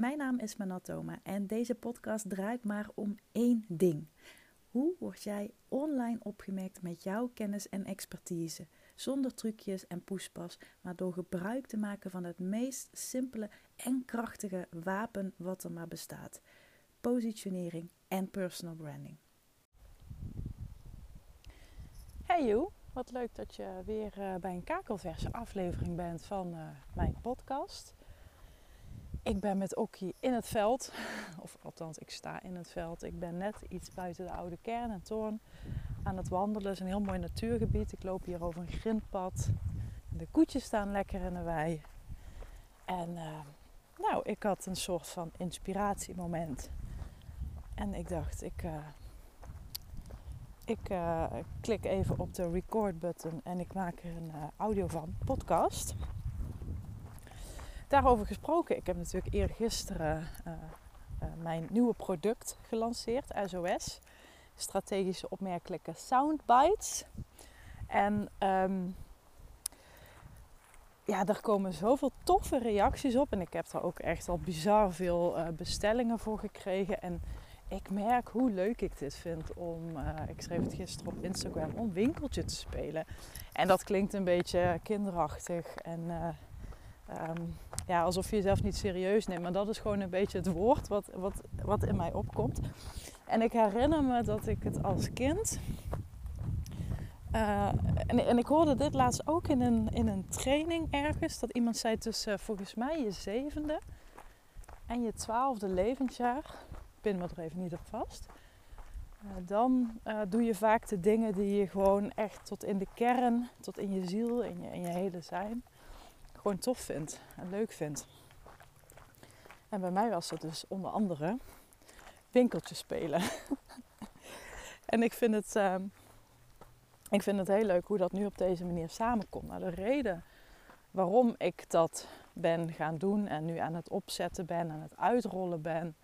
Mijn naam is Manatoma en deze podcast draait maar om één ding. Hoe word jij online opgemerkt met jouw kennis en expertise? Zonder trucjes en poespas, maar door gebruik te maken van het meest simpele en krachtige wapen wat er maar bestaat: positionering en personal branding. Hey you, wat leuk dat je weer uh, bij een kakelverse aflevering bent van uh, mijn podcast. Ik ben met Okkie in het veld, of althans ik sta in het veld. Ik ben net iets buiten de oude kern en toorn aan het wandelen. Het is een heel mooi natuurgebied. Ik loop hier over een grindpad. De koetjes staan lekker in de wei. En uh, nou, ik had een soort van inspiratiemoment. En ik dacht, ik, uh, ik uh, klik even op de record button en ik maak er een audio van, podcast. Daarover gesproken, ik heb natuurlijk eergisteren uh, mijn nieuwe product gelanceerd, SOS. Strategische opmerkelijke soundbites. En um, ja, daar komen zoveel toffe reacties op. En ik heb daar ook echt al bizar veel uh, bestellingen voor gekregen. En ik merk hoe leuk ik dit vind om, ik schreef het gisteren op Instagram, om winkeltje te spelen. En dat klinkt een beetje kinderachtig en Um, ja, alsof je jezelf niet serieus neemt. Maar dat is gewoon een beetje het woord wat, wat, wat in mij opkomt. En ik herinner me dat ik het als kind. Uh, en, en, ik hoorde dit laatst ook in een, in een training ergens. Dat iemand zei tussen volgens mij je zevende en je twaalfde levensjaar. Pin me er even niet op vast. Uh, dan uh, doe je vaak de dingen die je gewoon echt tot in de kern, tot in je ziel, in je, in je hele zijn gewoon tof vindt en leuk vindt. En bij mij was dat dus onder andere winkeltjes spelen. en ik vind, het, uh, ik vind het heel leuk hoe dat nu op deze manier samenkomt. Maar de reden waarom ik dat ben gaan doen en nu aan het opzetten ben, aan het uitrollen ben,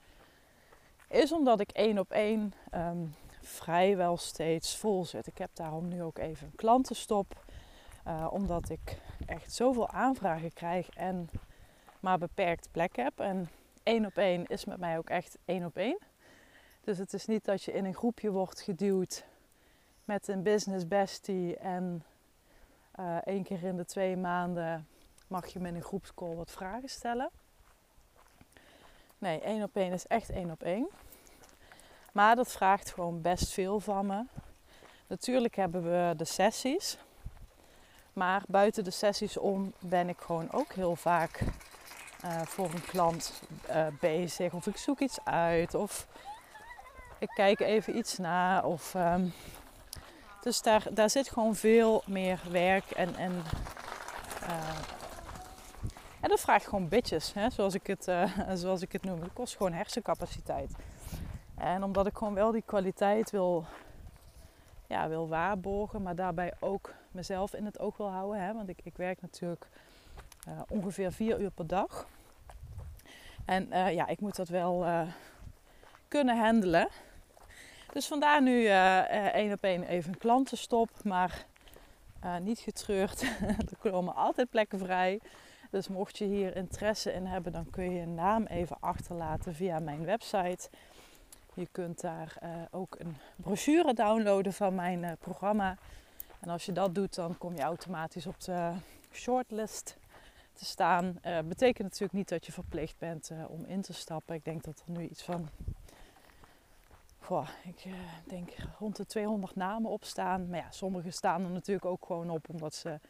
is omdat ik één op één um, vrijwel steeds vol zit. Ik heb daarom nu ook even een klantenstop. Uh, omdat ik echt zoveel aanvragen krijg en maar beperkt plek heb. En één op één is met mij ook echt één op één. Dus het is niet dat je in een groepje wordt geduwd met een business bestie en uh, één keer in de twee maanden mag je met een groepscall wat vragen stellen. Nee, één op één is echt één op één. Maar dat vraagt gewoon best veel van me. Natuurlijk hebben we de sessies. Maar buiten de sessies om ben ik gewoon ook heel vaak uh, voor een klant uh, bezig. Of ik zoek iets uit. Of ik kijk even iets na. Of, um, dus daar, daar zit gewoon veel meer werk. En, en, uh, en dat vraagt gewoon bitches. Hè, zoals, ik het, zoals ik het noem. Het kost gewoon hersencapaciteit. En omdat ik gewoon wel die kwaliteit wil ja, wil waarborgen, maar daarbij ook mezelf in het oog wil houden. Hè? Want ik, ik werk natuurlijk uh, ongeveer vier uur per dag. En uh, ja, ik moet dat wel uh, kunnen handelen. Dus vandaar nu één op één even een klantenstop. Maar niet getreurd, er komen altijd plekken vrij. Dus mocht je hier interesse in hebben, dan kun je je naam even achterlaten via mijn website. Je kunt daar ook een brochure downloaden van mijn programma. En als je dat doet, dan kom je automatisch op de shortlist te staan. Uh, betekent natuurlijk niet dat je verplicht bent om in te stappen. Ik denk dat er nu iets van, ik denk rond de 200 namen op staan. Maar ja, sommige staan er natuurlijk ook gewoon op omdat ze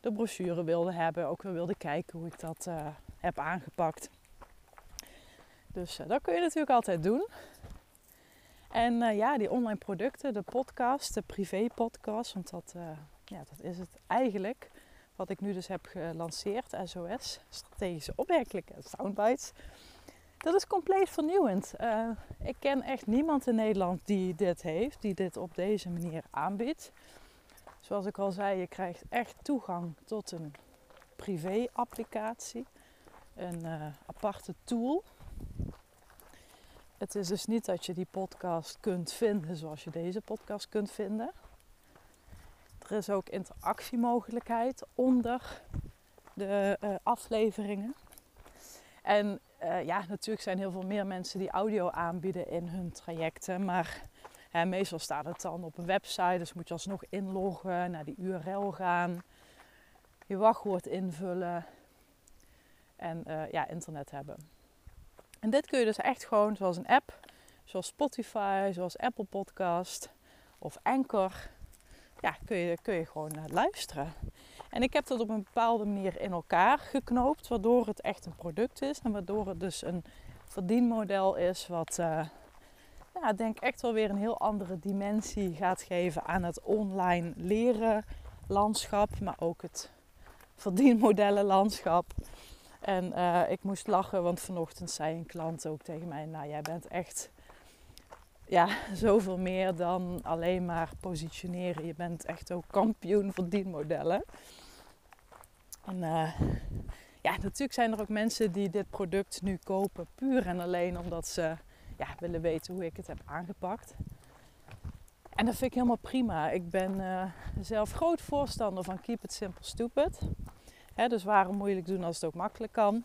de brochure wilden hebben. Ook weer wilden kijken hoe ik dat heb aangepakt. Dus dat kun je natuurlijk altijd doen. En uh, ja, die online producten, de podcast, de privé podcast, want dat, uh, ja, dat is het eigenlijk. Wat ik nu dus heb gelanceerd, SOS, strategische opmerkelijke soundbites. Dat is compleet vernieuwend. Uh, ik ken echt niemand in Nederland die dit heeft, die dit op deze manier aanbiedt. Zoals ik al zei, je krijgt echt toegang tot een privé-applicatie, een aparte tool het is dus niet dat je die podcast kunt vinden zoals je deze podcast kunt vinden. Er is ook interactiemogelijkheid onder de uh, afleveringen. En eh, ja, natuurlijk zijn heel veel meer mensen die audio aanbieden in hun trajecten. Maar hè, meestal staat het dan op een website. Dus moet je alsnog inloggen, naar die URL gaan. Je wachtwoord invullen. En uh, ja, internet hebben. En dit kun je dus echt gewoon zoals een app. Zoals Spotify, zoals Apple Podcast of Anchor. Ja, kun je, kun je gewoon luisteren. En ik heb dat op een bepaalde manier in elkaar geknoopt, waardoor het echt een product is en waardoor het dus een verdienmodel is wat, uh, ja, denk echt wel weer een heel andere dimensie gaat geven aan het online leren landschap, maar ook het verdienmodellenlandschap. En uh, ik moest lachen, want vanochtend zei een klant ook tegen mij: Nou, jij bent echt ja, zoveel meer dan alleen maar positioneren. Je bent echt ook kampioen verdienmodellen. En uh, ja, natuurlijk zijn er ook mensen die dit product nu kopen puur en alleen omdat ze ja, willen weten hoe ik het heb aangepakt. En dat vind ik helemaal prima. Ik ben uh, zelf groot voorstander van keep it simple stupid. Dus waarom moeilijk doen als het ook makkelijk kan.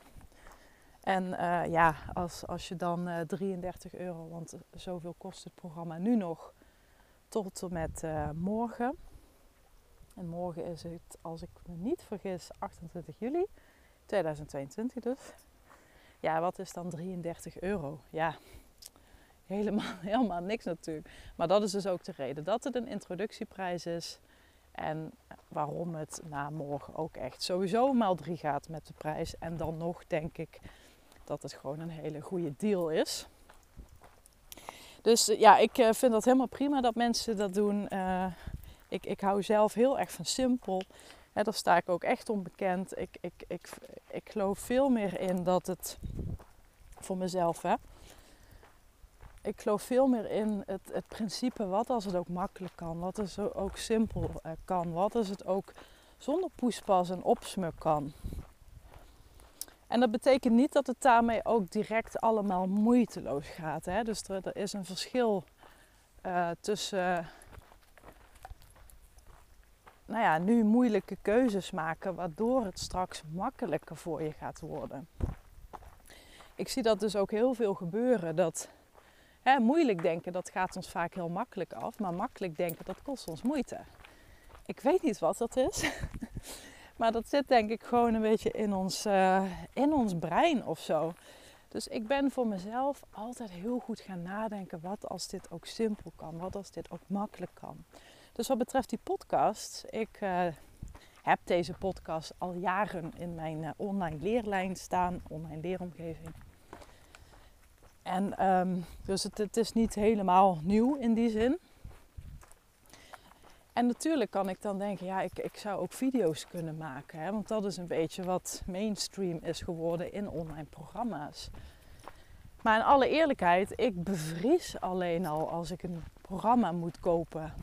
En uh, ja, als, als je dan uh, 33 euro, want zoveel kost het programma nu nog, tot en met morgen. En morgen is het, als ik me niet vergis, 28 juli 2022 dus. Ja, wat is dan 33 euro? Ja, helemaal, helemaal niks natuurlijk. Maar dat is dus ook de reden dat het een introductieprijs is. En waarom het na morgen ook echt sowieso maal 3 gaat met de prijs. En dan nog denk ik dat het gewoon een hele goede deal is. Dus ja, ik eh, vind dat helemaal prima dat mensen dat doen. Uh, ik, ik hou zelf heel erg van simpel. He, daar sta ik ook echt onbekend. Ik, ik, ik, ik geloof veel meer in dat het voor mezelf, hè. Ik geloof veel meer in het, het principe wat als het ook makkelijk kan. Wat als het ook simpel uh, kan. Wat als het ook zonder poespas en opsmuk kan. En dat betekent niet dat het daarmee ook direct allemaal moeiteloos gaat. Hè? Dus er, is een verschil uh, tussen nou ja, nu moeilijke keuzes maken, waardoor het straks makkelijker voor je gaat worden. Ik zie dat dus ook heel veel gebeuren. Dat moeilijk denken, dat gaat ons vaak heel makkelijk af. Maar makkelijk denken, dat kost ons moeite. Ik weet niet wat dat is. maar dat zit denk ik gewoon een beetje in ons, uh, in ons brein of zo. Dus ik ben voor mezelf altijd heel goed gaan nadenken. Wat als dit ook simpel kan? Wat als dit ook makkelijk kan? Dus wat betreft die podcast, ik uh, heb deze podcast al jaren in mijn uh, online leerlijn staan, online leeromgeving. En um, dus het, het, is niet helemaal nieuw in die zin. En natuurlijk kan ik dan denken, ja, ik, ik zou ook video's kunnen maken. Hè? Want dat is een beetje wat mainstream is geworden in online programma's. Maar in alle eerlijkheid, ik bevries alleen al als ik een programma moet kopen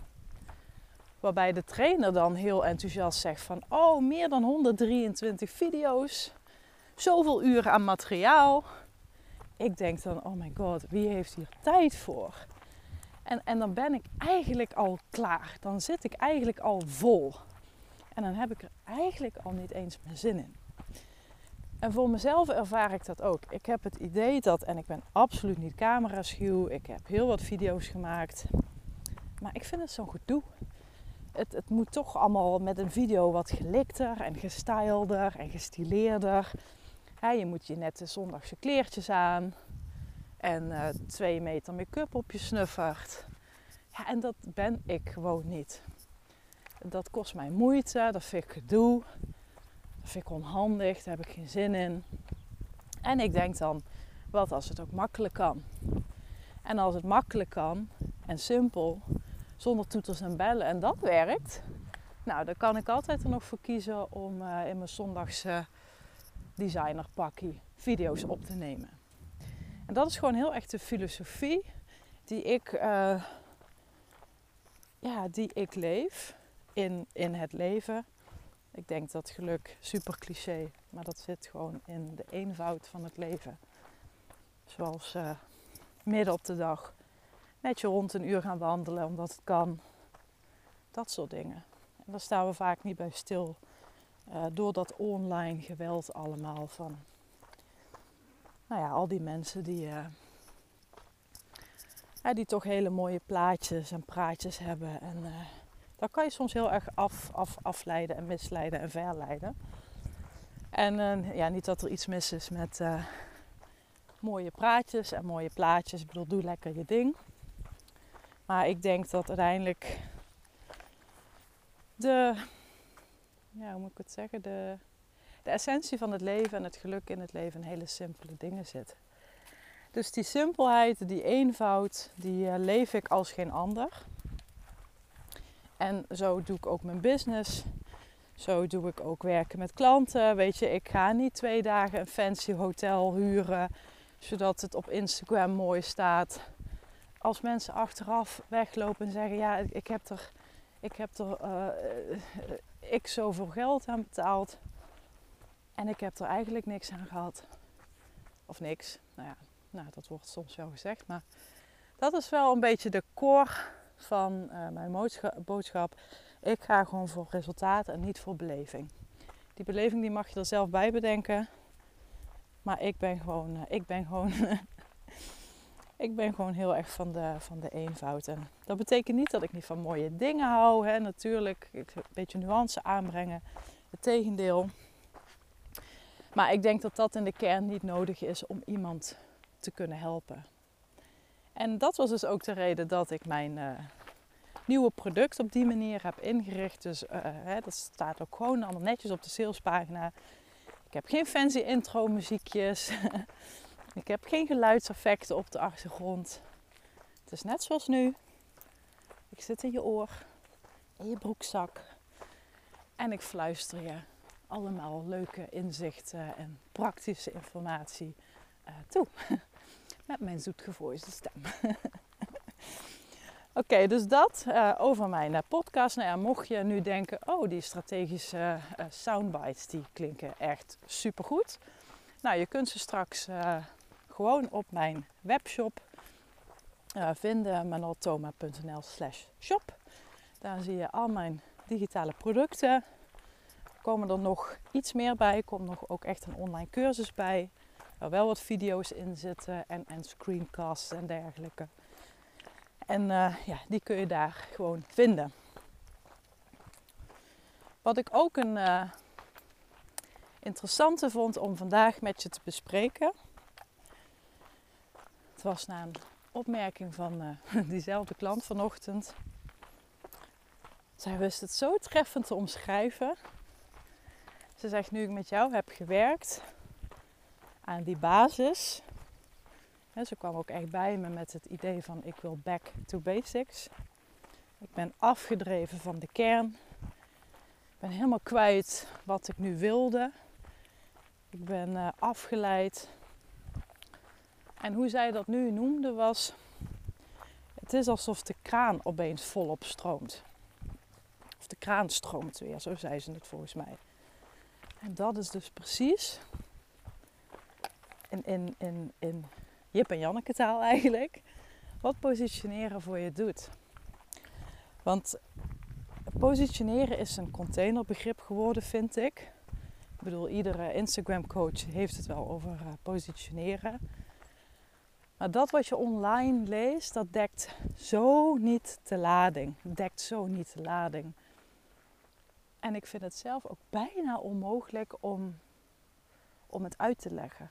Waarbij de trainer dan heel enthousiast zegt van oh, meer dan 123 video's, zoveel uren aan materiaal. Ik denk dan, oh my god, wie heeft hier tijd voor? En, en dan ben ik eigenlijk al klaar. Dan zit ik eigenlijk al vol. En dan heb ik er eigenlijk al niet eens meer zin in. En voor mezelf ervaar ik dat ook. Ik heb het idee dat, en ik ben absoluut niet camera schuw, ik heb heel wat video's gemaakt. Maar ik vind het zo'n gedoe het, het moet toch allemaal met een video wat gelikter en gestyleder en gestileerder. Je moet je net de zondagse kleertjes aan en uh, twee meter make-up op je snuffert. Ja, en dat ben ik gewoon niet. Dat kost mij moeite, dat vind ik gedoe, dat vind ik onhandig, daar heb ik geen zin in. En ik denk dan, wat als het ook makkelijk kan? En als het makkelijk kan en simpel, zonder toeters en bellen en dat werkt, nou, dan kan ik altijd er nog voor kiezen om uh, in mijn zondagse designerpakkie video's op te nemen. En dat is gewoon heel echt de filosofie die ik, uh, ja, die ik leef in, in het leven. Ik denk dat geluk super cliché, maar dat zit gewoon in de eenvoud van het leven. Zoals uh, midden op de dag met je rond een uur gaan wandelen omdat het kan. Dat soort dingen. En daar staan we vaak niet bij stil. Uh, door dat online geweld allemaal van. nou ja, al die mensen die, ja, die toch hele mooie plaatjes en praatjes hebben. En uh, daar kan je soms heel erg af, af, afleiden en misleiden en verleiden. En ja, niet dat er iets mis is met mooie praatjes en mooie plaatjes. Ik bedoel, doe lekker je ding. Maar ik denk dat uiteindelijk de, ja, hoe moet ik het zeggen, de, de essentie van het leven en het geluk in het leven in hele simpele dingen zit. Dus die simpelheid, die eenvoud, die uh, leef ik als geen ander. En zo doe ik ook mijn business. Zo doe ik ook werken met klanten. Weet je, ik ga niet twee dagen een fancy hotel huren zodat het op Instagram mooi staat. Als mensen achteraf weglopen en zeggen: Ja, ik heb er, ik heb er uh, x zoveel geld aan betaald. En ik heb er eigenlijk niks aan gehad. Of niks. Nou ja, nou, dat wordt soms wel gezegd. Maar dat is wel een beetje de core van uh, mijn boodschap. Ik ga gewoon voor resultaat en niet voor beleving. Die beleving die mag je er zelf bij bedenken. Maar ik ben gewoon, uh, ik ben gewoon, ik ben gewoon heel erg van de, van de eenvoud. En dat betekent niet dat ik niet van mooie dingen hou. Hè. Natuurlijk, een beetje nuance aanbrengen. Het tegendeel. Maar ik denk dat dat in de kern niet nodig is om iemand te kunnen helpen. En dat was dus ook de reden dat ik mijn uh, nieuwe product op die manier heb ingericht. Dus uh, hè, dat staat ook gewoon allemaal netjes op de salespagina. Ik heb geen fancy intro muziekjes. ik heb geen geluidseffecten op de achtergrond. Het is net zoals nu. Ik zit in je oor, in je broekzak. En ik fluister je allemaal leuke inzichten en praktische informatie uh, toe. Met mijn zoetgevoelige stem. Oké, dus dat uh, over mijn uh, podcast. Nou mocht je nu denken, oh, die strategische soundbites, die klinken echt supergoed. Nou, je kunt ze straks gewoon op mijn webshop vinden, manoltoma.nl slash shop. Daar zie je al mijn digitale producten, komen er nog iets meer bij. Komt nog ook echt een online cursus bij. Waar wel wat video's in zitten en, en screencasts en dergelijke. En uh, ja, die kun je daar gewoon vinden. Wat ik ook een uh, interessante vond om vandaag met je te bespreken. Was na een opmerking van uh, diezelfde klant vanochtend. Zij wist het zo treffend te omschrijven. Ze zegt, nu ik met jou heb gewerkt aan die basis. Hè, ze kwam ook echt bij me met het idee van ik wil back to basics. Ik ben afgedreven van de kern. Ik ben helemaal kwijt wat ik nu wilde. Ik ben uh, afgeleid. En hoe zij dat nu noemde was... Het is alsof de kraan opeens volop stroomt. Of de kraan stroomt weer, zo zei ze het volgens mij. En dat is dus precies in, in, in, in Jip en Janneke taal eigenlijk, wat positioneren voor je doet. Want positioneren is een containerbegrip geworden, vind ik. Ik bedoel, iedere Instagram coach heeft het wel over uh, positioneren. Maar dat wat je online leest, dat dekt zo niet de lading. Dekt zo niet de lading. En ik vind het zelf ook bijna onmogelijk om, om het uit te leggen.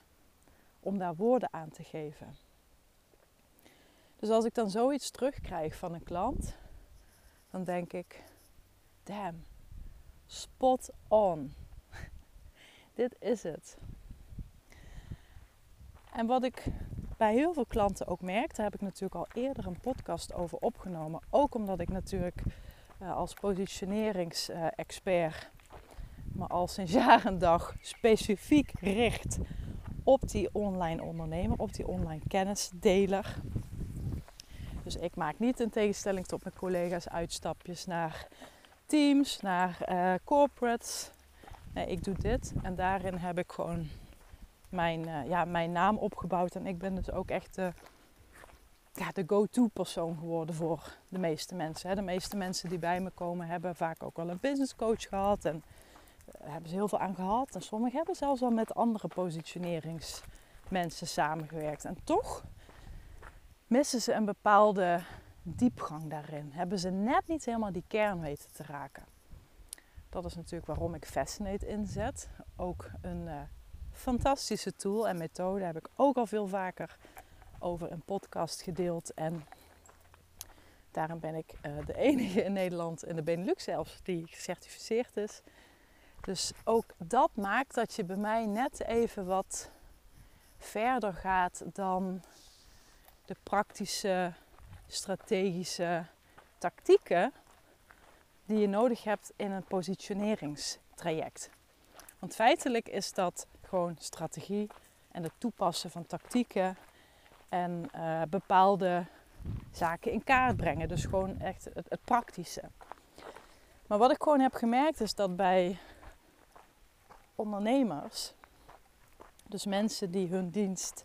Om daar woorden aan te geven. Dus als ik dan zoiets terugkrijg van een klant, dan denk ik, damn, spot on. Dit is het. En wat ik bij heel veel klanten ook merk, daar heb ik natuurlijk al eerder een podcast over opgenomen. Ook omdat ik natuurlijk uh, als positioneringsexpert me al sinds jaren dag specifiek richt op die online ondernemer, op die online kennisdeler. Dus ik maak niet in tegenstelling tot mijn collega's uitstapjes naar teams, naar uh, corporates. Nee, ik doe dit en daarin heb ik gewoon mijn, uh, ja, mijn naam opgebouwd. En ik ben dus ook echt ja, de go-to persoon geworden voor de meeste mensen. Hè. De meeste mensen die bij me komen hebben vaak ook wel een business coach gehad. En daar hebben ze heel veel aan gehad. En sommigen hebben zelfs al met andere positioneringsexperts mensen samengewerkt. En toch missen ze een bepaalde diepgang daarin. Hebben ze net niet helemaal die kern weten te raken. Dat is natuurlijk waarom ik Fascinate inzet. Ook een uh, fantastische tool en methode heb ik ook al veel vaker over een podcast gedeeld. En daarom ben ik uh, de enige in Nederland, in de Benelux zelfs, die gecertificeerd is. Dus ook dat maakt dat je bij mij net even wat verder gaat dan de praktische, strategische tactieken die je nodig hebt in een positioneringstraject. Want feitelijk is dat gewoon strategie en het toepassen van tactieken en uh, bepaalde zaken in kaart brengen. Dus gewoon echt het, het praktische. Maar wat ik gewoon heb gemerkt is dat bij ondernemers, dus mensen die hun dienst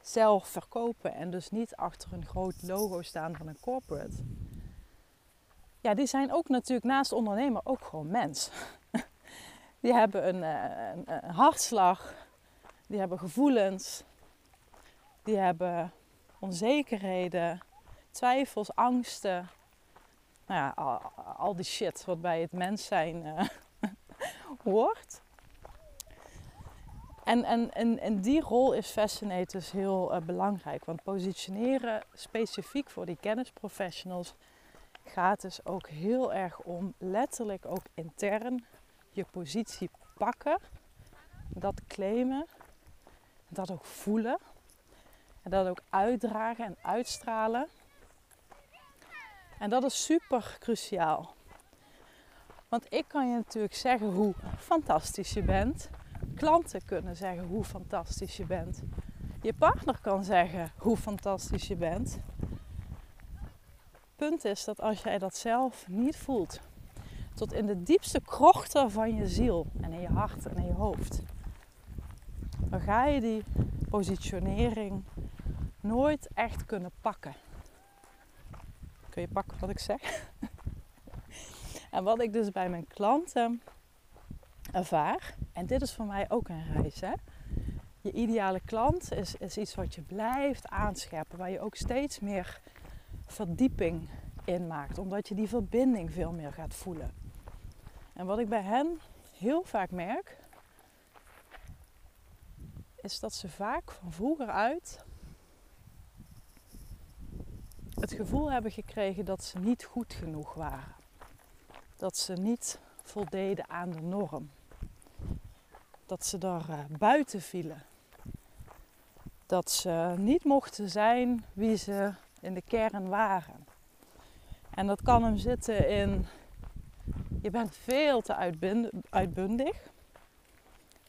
zelf verkopen en dus niet achter een groot logo staan van een corporate. Ja, die zijn ook natuurlijk naast ondernemer ook gewoon mens. Die hebben een, eh, een, een hartslag, die hebben gevoelens, die hebben onzekerheden, twijfels, angsten. Nou ja, al, die shit wat bij het mens zijn uh, hoort. En, en, en, en die rol is Fascinate dus heel uh, belangrijk. Want positioneren specifiek voor die kennisprofessionals gaat dus ook heel erg om letterlijk ook intern je positie pakken. Dat claimen. Dat ook voelen. En dat ook uitdragen en uitstralen. En dat is super cruciaal. Want ik kan je natuurlijk zeggen hoe fantastisch je bent klanten kunnen zeggen hoe fantastisch je bent. Je partner kan zeggen hoe fantastisch je bent. Punt is dat als jij dat zelf niet voelt, tot in de diepste krochten van je ziel en in je hart en in je hoofd, dan ga je die positionering nooit echt kunnen pakken. Kun je pakken wat ik zeg? en wat ik dus bij mijn klanten ervaar, en dit is voor mij ook een reis. Hè? Je ideale klant is, is iets wat je blijft aanscherpen, waar je ook steeds meer verdieping in maakt, omdat je die verbinding veel meer gaat voelen. En wat ik bij hen heel vaak merk, is dat ze vaak van vroeger uit het gevoel hebben gekregen dat ze niet goed genoeg waren. Dat ze niet voldeden aan de norm dat ze daar eh, buiten vielen. Dat ze niet mochten zijn wie ze in de kern waren. En dat kan hem zitten in je bent veel te uitbundig.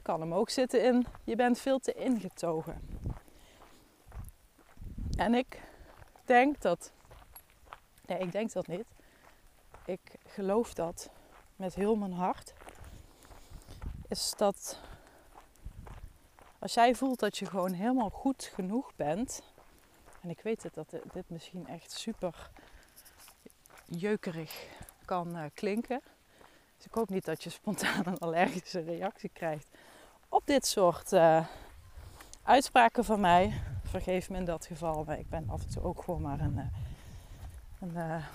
Kan hem ook zitten in je bent veel te ingetogen. En ik denk dat, nee, ik denk dat niet. Ik geloof dat met heel mijn hart. Is dat als jij voelt dat je gewoon helemaal goed genoeg bent. En ik weet het, dat dit misschien echt super jeukerig kan uh, klinken. Dus ik hoop niet dat je spontaan een allergische reactie krijgt op dit soort uh, uitspraken van mij. Vergeef me in dat geval, maar ik ben af en toe ook gewoon maar een, uh,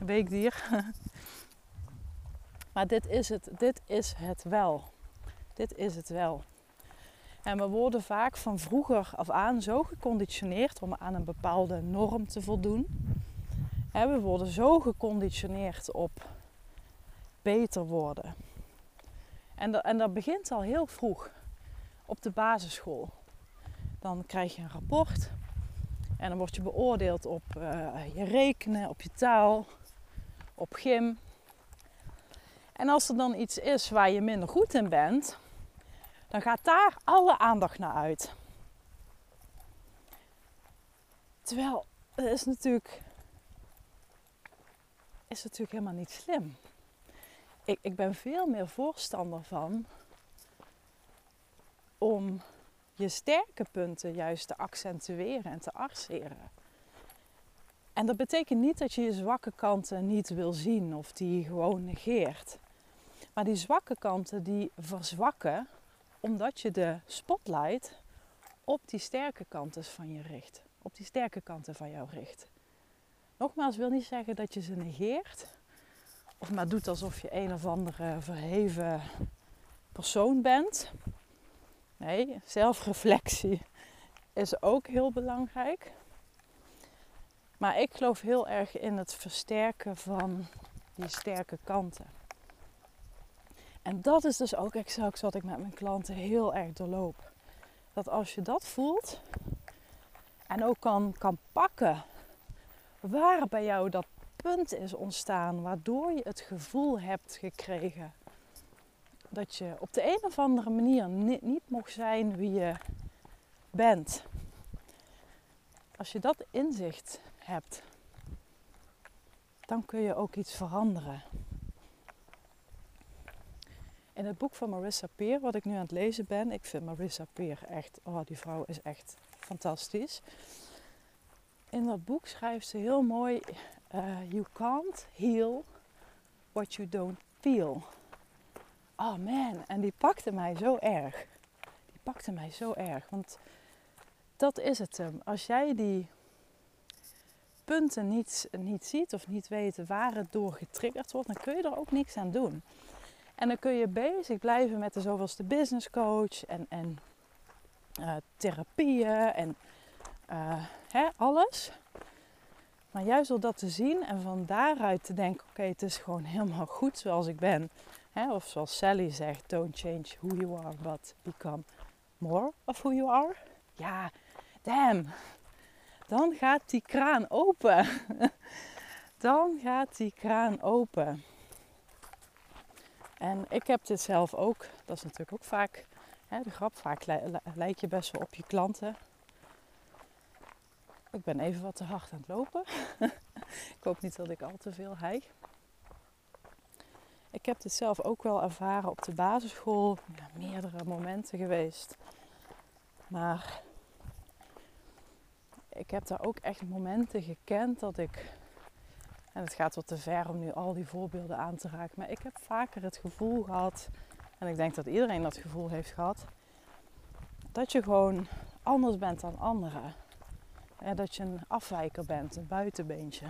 een weekdier. maar dit is het, dit is het wel. Dit is het wel. En we worden vaak van vroeger af aan zo geconditioneerd om aan een bepaalde norm te voldoen. En we worden zo geconditioneerd op beter worden. En dat, en dat begint al heel vroeg op de basisschool. Dan krijg je een rapport en dan word je beoordeeld op uh, je rekenen, op je taal, op gym. En als er dan iets is waar je minder goed in bent, dan gaat daar alle aandacht naar uit. Terwijl het is natuurlijk, is natuurlijk helemaal niet slim. Ik, ik ben veel meer voorstander van om je sterke punten juist te accentueren en te arceren. En dat betekent niet dat je je zwakke kanten niet wil zien of die gewoon negeert. Maar die zwakke kanten die verzwakken omdat je de spotlight op die sterke kanten van je richt. Op die sterke kanten van jou richt. Nogmaals, wil niet zeggen dat je ze negeert. Maar doet alsof je een of andere verheven persoon bent. Nee, zelfreflectie is ook heel belangrijk. Maar ik geloof heel erg in het versterken van die sterke kanten. En dat is dus ook exact wat ik met mijn klanten heel erg doorloop. Dat als je dat voelt en ook kan, kan pakken waar bij jou dat punt is ontstaan waardoor je het gevoel hebt gekregen dat je op de een of andere manier niet, niet mocht zijn wie je bent. Als je dat inzicht hebt, dan kun je ook iets veranderen. In het boek van Marissa Peer, wat ik nu aan het lezen ben, ik vind Marissa Peer echt, oh die vrouw is echt fantastisch. In dat boek schrijft ze heel mooi, uh, you can't heal what you don't feel. Oh man, en die pakte mij zo erg. Die pakte mij zo erg, want dat is het hem. Als jij die punten niet, niet ziet of niet weet waar het door getriggerd wordt, dan kun je er ook niks aan doen. En dan kun je bezig blijven met de zoveelste business coach en, en uh, therapieën en uh, hè, alles. Maar juist door dat te zien en van daaruit te denken: oké, het is gewoon helemaal goed zoals ik ben. Hè? Of zoals Sally zegt: don't change who you are, but become more of who you are. Ja, damn. Dan gaat die kraan open. Dan gaat die kraan open. En ik heb dit zelf ook. Dat is natuurlijk ook vaak hè, de grap. Vaak lijk je best wel op je klanten. Ik ben even wat te hard aan het lopen. ik hoop niet dat ik al te veel hijg. Ik heb dit zelf ook wel ervaren op de basisschool. Ja, meerdere momenten geweest. Maar ik heb daar ook echt momenten gekend dat ik. En het gaat wat te ver om nu al die voorbeelden aan te raken. Maar ik heb vaker het gevoel gehad. En ik denk dat iedereen dat gevoel heeft gehad. Dat je gewoon anders bent dan anderen. En dat je een afwijker bent, een buitenbeentje.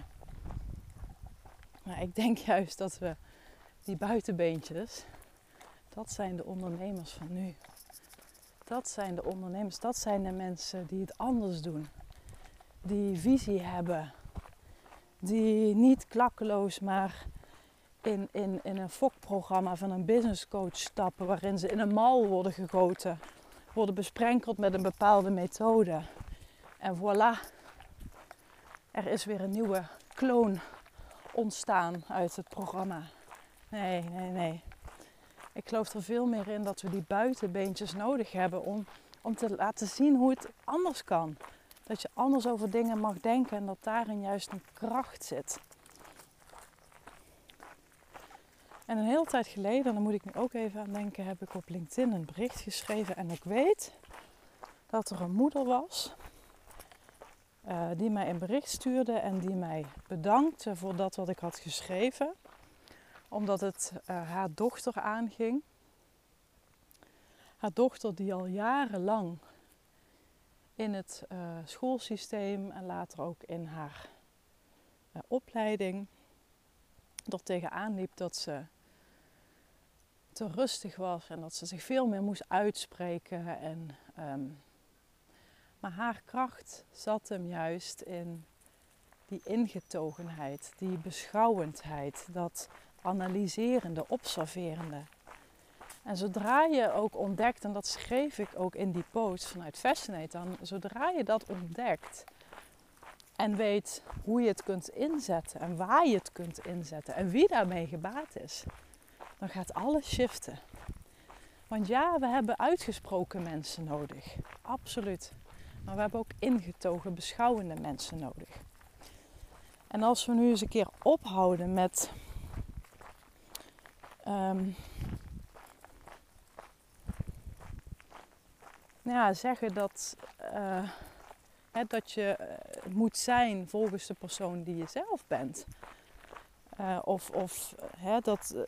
Maar ik denk juist dat we die buitenbeentjes, dat zijn de ondernemers van nu. Dat zijn de ondernemers, dat zijn de mensen die het anders doen. Die visie hebben. Die niet klakkeloos maar in, in, in een fokprogramma van een business coach stappen. Waarin ze in een mal worden gegoten. Worden besprenkeld met een bepaalde methode. En voilà, er is weer een nieuwe kloon ontstaan uit het programma. Nee, nee, nee. Ik geloof er veel meer in dat we die buitenbeentjes nodig hebben om, om te laten zien hoe het anders kan. Dat je anders over dingen mag denken en dat daarin juist een kracht zit. En een hele tijd geleden, daar moet ik nu ook even aan denken, heb ik op LinkedIn een bericht geschreven. En ik weet dat er een moeder was uh, die mij een bericht stuurde en die mij bedankte voor dat wat ik had geschreven, omdat het uh, haar dochter aanging. Haar dochter die al jarenlang in het uh, schoolsysteem en later ook in haar opleiding er tegenaan liep dat ze te rustig was en dat ze zich veel meer moest uitspreken en um, maar haar kracht zat hem juist in die ingetogenheid, die beschouwendheid, dat analyserende, observerende. En zodra je ook ontdekt, en dat schreef ik ook in die post vanuit Fascinate, dan zodra je dat ontdekt en weet hoe je het kunt inzetten en waar je het kunt inzetten en wie daarmee gebaat is, dan gaat alles shiften. Want ja, we hebben uitgesproken mensen nodig. Absoluut. Maar we hebben ook ingetogen, beschouwende mensen nodig. En als we nu eens een keer ophouden met um, ja, zeggen dat, hè, dat je eh, moet zijn volgens de persoon die je zelf bent. Uh, of of hè, dat,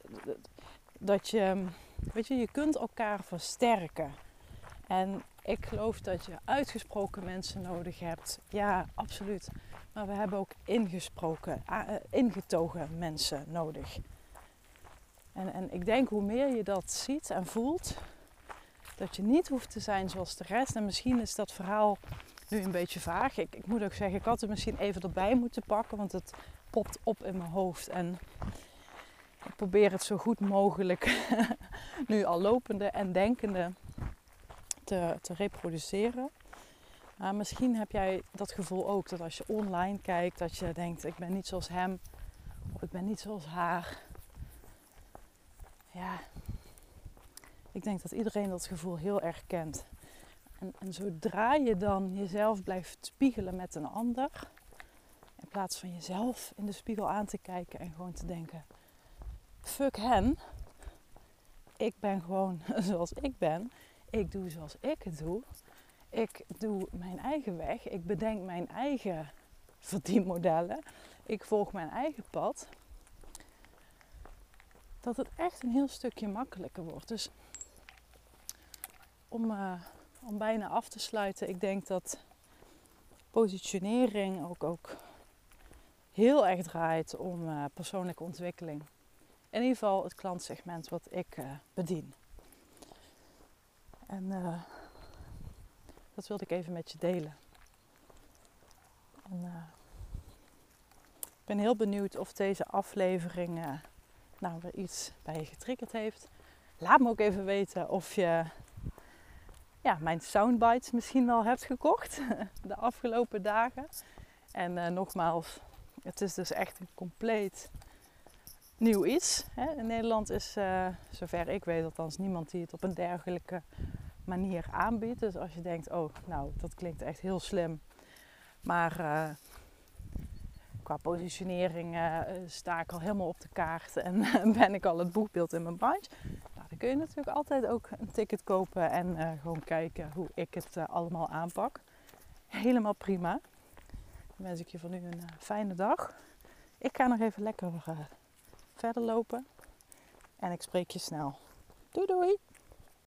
dat je, weet je, je kunt elkaar versterken. En ik geloof dat je uitgesproken mensen nodig hebt. Ja, absoluut. Maar we hebben ook ingesproken, uh, ingetogen mensen nodig. En, en ik denk hoe meer je dat ziet en voelt, dat je niet hoeft te zijn zoals de rest. En misschien is dat verhaal nu een beetje vaag. Ik, ik moet ook zeggen, ik had het misschien even erbij moeten pakken, want het popt op in mijn hoofd. En ik probeer het zo goed mogelijk, nu al lopende en denkende, te, te reproduceren. Maar misschien heb jij dat gevoel ook, dat als je online kijkt, dat je denkt, ik ben niet zoals hem, of ik ben niet zoals haar. Ja, ik denk dat iedereen dat gevoel heel erg kent. En, en zodra je dan jezelf blijft spiegelen met een ander, in plaats van jezelf in de spiegel aan te kijken en gewoon te denken: fuck hen, ik ben gewoon zoals ik ben, ik doe zoals ik het doe, ik doe mijn eigen weg, ik bedenk mijn eigen verdienmodellen, ik volg mijn eigen pad. Dat het echt een heel stukje makkelijker wordt. Dus om, uh, om bijna af te sluiten, ik denk dat positionering ook, ook heel erg draait om uh, persoonlijke ontwikkeling. In ieder geval het klantsegment wat ik uh, bedien. En dat wilde ik even met je delen. En, ik ben heel benieuwd of deze aflevering nou weer iets bij je getriggerd heeft. Laat me ook even weten of je ja, mijn soundbites misschien wel hebt gekocht de afgelopen dagen. En uh, nogmaals, het is dus echt een compleet nieuw iets. In Nederland is, uh, zover ik weet, althans niemand die het op een dergelijke manier aanbiedt. Dus als je denkt, oh, nou, dat klinkt echt heel slim. Maar uh, qua positionering sta ik al helemaal op de kaart en ben ik al het boekbeeld in mijn bunch kun je natuurlijk altijd ook een ticket kopen en gewoon kijken hoe ik het allemaal aanpak. Helemaal prima. Dan wens ik je van nu een fijne dag. Ik ga nog even lekker verder lopen. En ik spreek je snel. Doei doei!